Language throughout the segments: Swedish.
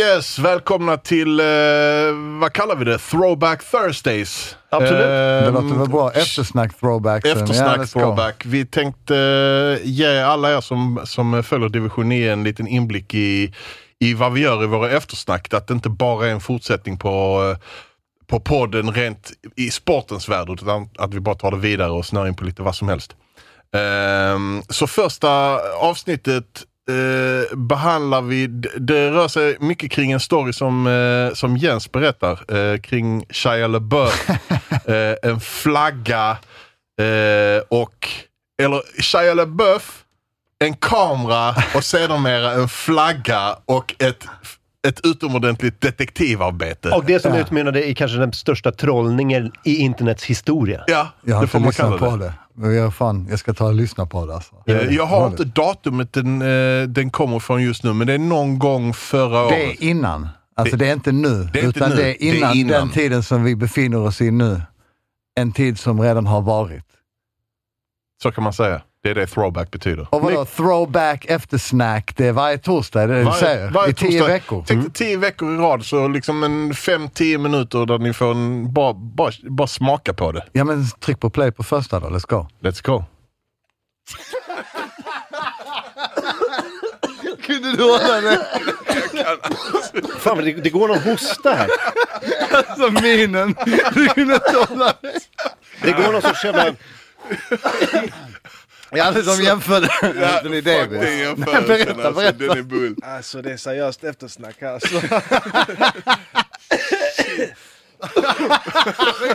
Yes, välkomna till, eh, vad kallar vi det? Throwback Thursdays. Absolut. Det Eh, låter väl bra. Eftersnack throwback. Eftersnack throwback. Vi tänkte eh, ge alla er som, som följer division 9 en liten inblick i, i vad vi gör i våra eftersnack. Att det inte bara är en fortsättning på, eh, på podden rent i sportens värld utan att vi bara tar det vidare och snör in på lite vad som helst. Ehm, så första avsnittet eh, behandlar vi, det rör sig mycket kring en story som, eh, som Jens berättar eh, kring Shia LaBeouf. eh, en flagga eh, och, eller Shia LaBeouf, en kamera och sedermera en flagga och ett, ett utomordentligt detektivarbete. Och det som utmynnade i kanske den största trollningen i internets historia. ja, Jag har det inte får man kalla på det. det. Men jag, fan, jag ska ta och lyssna på det alltså. Eh, Jag har inte datumet den, eh, den kommer från just nu, men det är någon gång förra Det året. är innan. Alltså det, är inte nu. det är inte utan nu. det är Det är innan, innan. den tiden som vi befinner oss i nu. En tid som redan har varit. Så kan man säga. Det är det throwback betyder. Och vadå, throwback eftersnack, det är varje torsdag, är det det du säger? I tio torsdag. veckor? Tänk dig tio veckor i rad, så liksom en fem, tio minuter där ni får en, bara, bara, bara smaka på det. Ja men tryck på play på första då, let's go. Let's go. Kunde du hålla det? Fan, det, det går någon hosta här. Alltså minen. Du kunde inte hålla det. Det går någon sorts jävla... Ja, det som jämförde Anthony Davis. Nej, berätta, berätta. Den är bull. Alltså det är seriöst eftersnack alltså.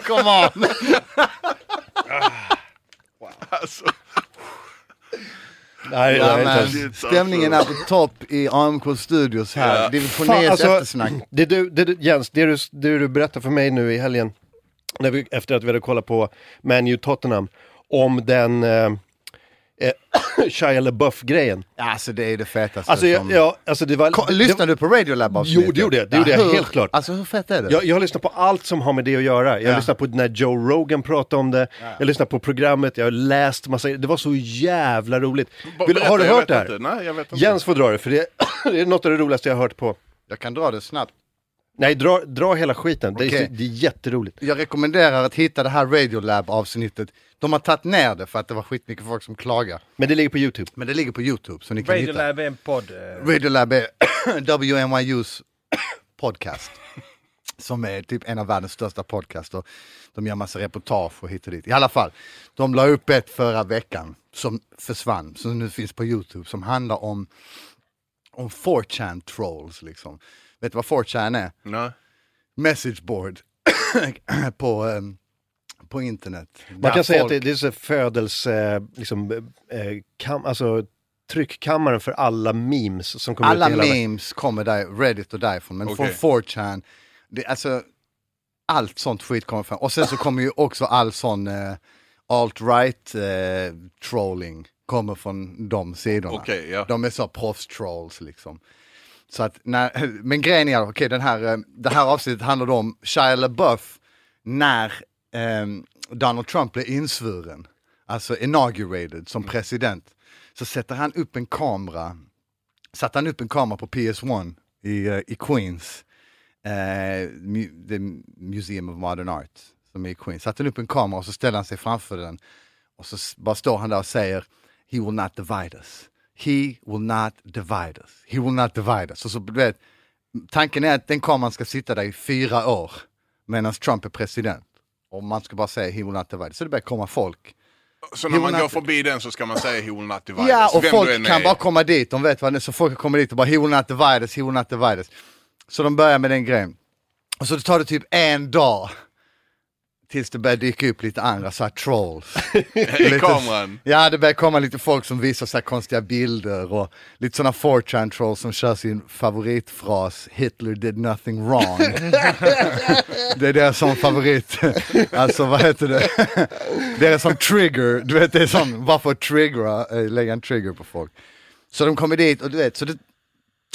Come on. Alltså, Nej, Ja, nej, men, stämningen är på topp i AMK Studios här. Ja. Division Fan, 9 alltså, eftersnack. det du, det du, Jens, det du, det du berättade för mig nu i helgen, när vi, efter att vi hade kollat på Man U Tottenham, om den eh, eh, Shia LaBeouf-grejen. Alltså det är det fetaste Alltså, jag, som... ja, alltså det var... Ko- det, Lyssnade du på Radiolab avsnittet? Jo, det gjorde jag. Det gjorde jag hur, helt klart. Alltså hur fett är det? Jag, jag har lyssnat på allt som har med det att göra. Jag har Ja. lyssnat på när Joe Rogan pratade om det. Jag har lyssnat på programmet, jag har läst massa, det var så jävla roligt. Vill, berätta, har du jag hört det här? inte. Nej, jag vet inte. Jens får dra det, för det, det är något av det roligaste jag har hört på. Jag kan dra det snabbt. Nej, dra, dra hela skiten. Det, är, Okej. det är jätteroligt. Jag rekommenderar att hitta det här Radiolab avsnittet. De har tagit ner det för att det var skitmycket folk som klagar. Men det ligger på YouTube. Men det ligger på YouTube så ni kan hitta. Radiolab är en podd. eh, Radiolab är WNYUs podcast. Som är typ en av världens största podcaster. De gör massa reportage och hit och dit. I alla fall, de la upp ett förra veckan som försvann, som nu finns på YouTube, som handlar om, om 4chan trolls liksom. Vet du vad 4chan är? Nej. Message board på, ehm, på internet. Man kan säga att folk- det, det är så födelse, liksom, eh, kam, alltså tryckkammaren för alla memes som kommer Alla ut hela memes kommer där, Reddit och därifrån, men Okej. från 4chan, det, alltså allt sånt skit kommer fram. Och sen så kommer ju också all sån eh, alt-right eh, trolling kommer från de sidorna. Okej, ja. De är så proffs-trolls liksom. Så att, när, men grejen är, okej den här, eh, det här avsnittet handlar om Shia LaBeouf när ehm, Donald Trump blev insvuren, alltså inaugurated som president. Så sätter han upp en kamera, satte han upp en kamera på PS1 i, eh, i Queens, eh, the Museum of Modern Art som är i Queens. Satte han upp en kamera och så ställer han sig framför den och så bara står han där och säger He will not divide us. He will not divide us. He will not divide us. Och så, du vet, tanken är att den kameran ska sitta där i fyra år medan Trump är president. Och man ska bara säga he will not divide us. Så det börjar komma folk. Så när man går förbi den så ska man säga he will not divide Ja, us. och Vem folk kan är. bara komma dit, de vet vad det är, så folk kommer dit och bara he will not divide us, he will not divide us. Så de börjar med den grejen. Och så tar det typ en dag tills det börjar dyka upp lite andra så här trolls. I kameran. Ja, det börjar komma lite folk som visar så här konstiga bilder och lite sådana 4chan trolls som kör sin favoritfras Hitler did nothing wrong. det är deras sån favorit. alltså vad heter det? det är som trigger, du vet det är sån, bara för att triggra, äh, lägga en trigger på folk. Så de kommer dit och du vet, så det,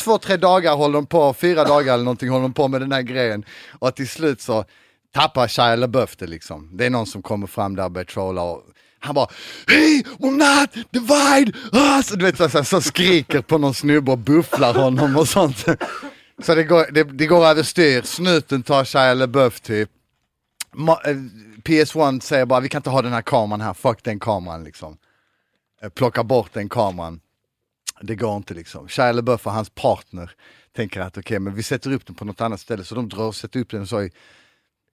två, tre dagar håller de på, fyra dagar eller någonting håller de på med den här grejen. Och till slut så tappar Shia LaBeouf det liksom. Det är någon som kommer fram där och börjar trolla och han bara He will not divide us! Du vet så, så, så skriker på någon snubbe och bufflar honom och sånt. Så det går, det, det går överstyr, snuten tar Shia LaBeouf typ. Ma- eh, PS1 säger bara vi kan inte ha den här kameran här, fuck den kameran liksom. Eh, plocka bort den kameran. Det går inte liksom. Shia LaBeouf och hans partner tänker att okej men vi sätter upp den på något annat ställe så de drar och sätter upp den så i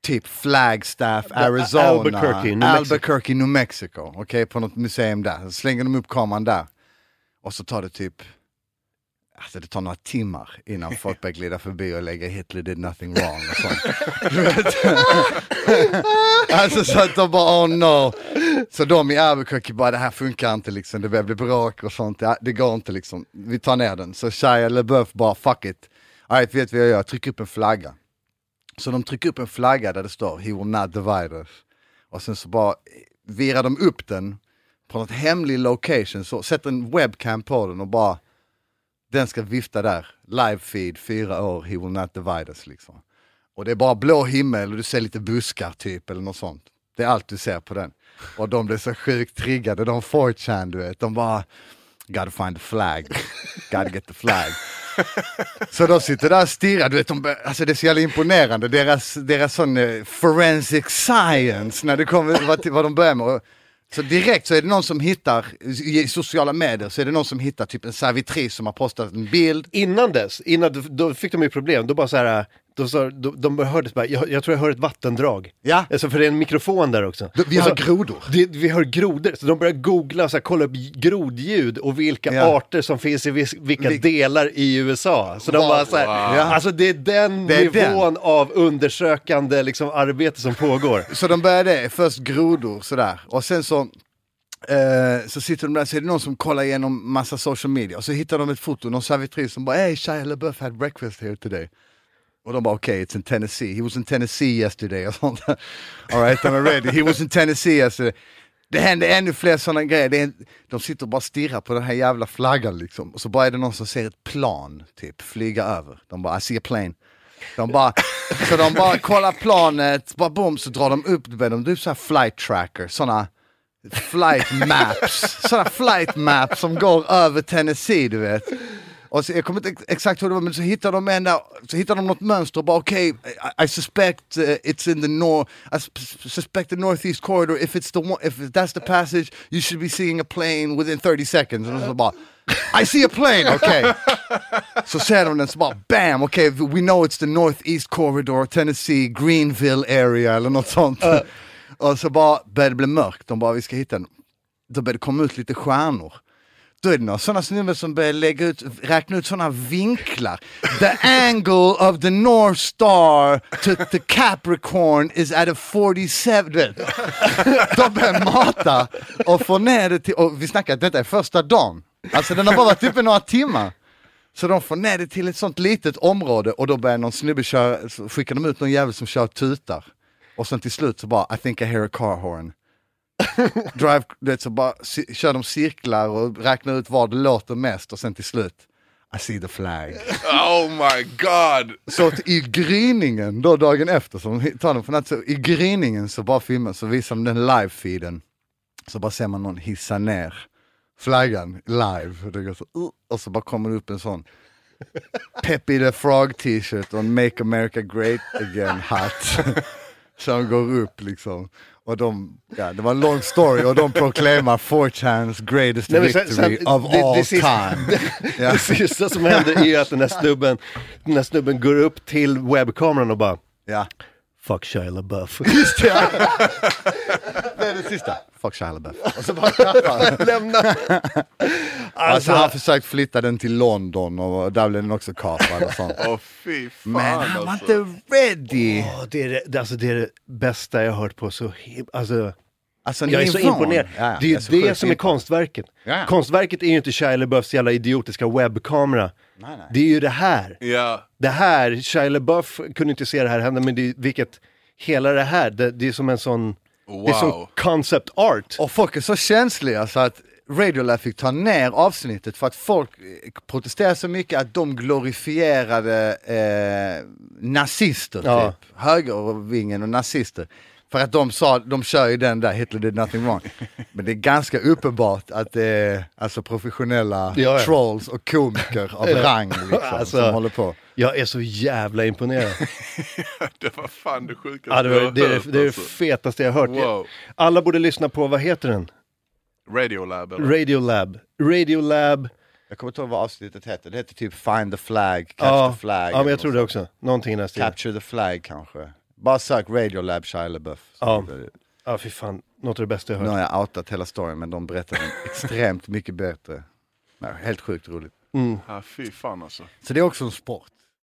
typ Flagstaff, Arizona, Albuquerque, New Mexico. Albuquerque, New Mexico. Okej, på något museum där. Så slänger de upp kameran där. Och så tar det typ, alltså det tar några timmar innan folk börjar glida förbi och lägga Hitler did nothing wrong och sånt. Alltså så att de bara oh no. Så de i Albuquerque bara det här funkar inte liksom, det börjar bli bråk och sånt, ja, det går inte liksom. Vi tar ner den. Så Shia LaBeouf bara fuck it. Alright, vet vad jag gör? Tryck upp en flagga. Så de trycker upp en flagga där det står He will not divide us. Och sen så bara virar de upp den på något hemlig location, så sätter en webcam på den och bara den ska vifta där, live feed, fyra år, he will not divide us liksom. Och det är bara blå himmel och du ser lite buskar typ eller något sånt. Det är allt du ser på den. Och de blir så sjukt triggade, de 4chan du vet, de bara Gotta find the flag, gotta get the flag. Så de sitter där och stirrar, du vet, de, alltså det är så jävla imponerande, deras, deras sån eh, forensic science, när det kommer vad, vad de börjar med. Så direkt så är det någon som hittar, i sociala medier, så är det någon som hittar typ en servitris som har postat en bild. Innan dess, innan, då fick de ju problem, då bara så här, då sa, de, de hörde bara, jag, jag tror jag hör ett vattendrag. Ja. Alltså för det är en mikrofon där också. Vi Och har så- grodor. Det, vi hör grodor, så de börjar googla, så här, kolla upp grodljud och vilka Ja. arter som finns i vis, vilka Vil- delar i USA. Så de Wow. bara så här, Ja. alltså det är den Det är nivån av undersökande liksom, arbete som pågår. Så de började först grodor sådär och sen så eh, så sitter de där så är det någon som kollar igenom massa social media och så hittar de ett foto, någon servitris som bara Hey Shia LaBeouf had breakfast here today. Och de bara okej, it's in Tennessee, he was in Tennessee yesterday och sånt. Alright, I'm ready, he was in Tennessee yesterday. Det händer ännu fler sådana grejer, det är, de sitter och bara stirrar på den här jävla flaggan liksom. Och så bara är det någon som ser ett plan typ flyga över. De bara I see a plane. De bara, så de bara kollar planet, bara bom så drar de upp, du vet, de typ såhär flight tracker, sådana flight maps, sådana flight maps som går över Tennessee du vet. Och så, jag kommer inte ex- exakt hur det var men så hittar de en där, så hittar de något mönster och bara okej, I, I suspect uh, it's in the north, I sus- suspect the northeast corridor, if it's the one, if that's the passage you should be seeing a plane within 30 seconds. Och så bara, I see a plane, okej. Så ser de den så bara bam, okej we know it's the northeast corridor, Tennessee, Greenville area eller något sånt. och så bara börjar det bli mörkt, de bara vi ska hitta den. Då börjar det komma ut lite stjärnor. Då är det några sådana snubbar som börjar lägga ut, räkna ut sådana vinklar. The angle of the North Star to the Capricorn is at a 47. De börjar mata och få ner det till, och vi snackar att detta är första dagen. Alltså den har bara varit uppe några timmar. Så de får ner det till ett sånt litet område och då börjar någon snubbe köra, så skickar de ut någon jävel som kör tutar. Och sen till slut så bara, I think I hear a car horn. Drive, du vet, så bara kör de cirklar och räknar ut var det låter mest och sen till slut, I see the flag. Oh my god! Så i gryningen då dagen efter, som de tar den från natt, så i gryningen så bara filmar, så visar de den live-feeden. Så bara ser man någon hissa ner flaggan live. Och, det går så, uh, och så bara kommer det upp en sån Peppy the Frog t-shirt och en Make America Great Again hatt. som går upp liksom. Och de, ja det var en lång story och de proclaimar 4chan's greatest Nej, men sen- victory sen- of det- all det sista- time. Ja. Det sista som händer är att den här snubben, den här snubben går upp till webbkameran och bara ja. Fuck Shia LaBeouf. Just det! det är det sista. Fuck Shia LaBeouf. Och så bara han. Lämna. Alltså han har försökt flytta den till London och där blev den också kapad och sånt. Åh fy fan Men han var alltså. inte ready! Ja, det, är det, det- alltså, det är det bästa jag har hört på så him- alltså, Alltså, Jag är så nivån. imponerad. Ja, ja, det är ju det sjukt som är konstverket. Ja, ja. Konstverket är ju inte Shia LaBeoufs jävla idiotiska webbkamera. Nej, nej. Det är ju det här. Ja. Det här, Shia LaBeouf kunde inte se det här hända, men det är, vilket, hela det här, det, det är som en sån, det är som Wow. concept art. Och folk är så känsliga så att Radiolab fick ta ner avsnittet för att folk eh, protesterade så mycket att de glorifierade eh, nazister, Ja. typ. högervingen och nazister. För att de sa, de kör ju den där Hitler did nothing wrong. Men det är ganska uppenbart att det är alltså professionella Ja, ja. trolls och komiker av rang liksom, Alltså, som håller på. Jag är så jävla imponerad. Det var fan det sjukaste Ja, det, var, jag det, är, hört, det, det är det alltså. fetaste jag har hört. Wow. Alla borde lyssna på, vad heter den? Radiolab eller? Radiolab. Radiolab. Jag kommer inte ihåg vad avsnittet heter, det heter typ Find the flag, Catch Ja, the flag. ja, men jag tror det också. Någonting i den. Capture the flag kanske. Bara sök Radiolab Shia LaBeouf. Ja. Ja, fy fan. Något av det bästa jag Nu hört. har jag outat hela storyn men de berättar den extremt mycket bättre. Nej, helt sjukt roligt. Mm. Ja, fy fan alltså. Så det är också en sport.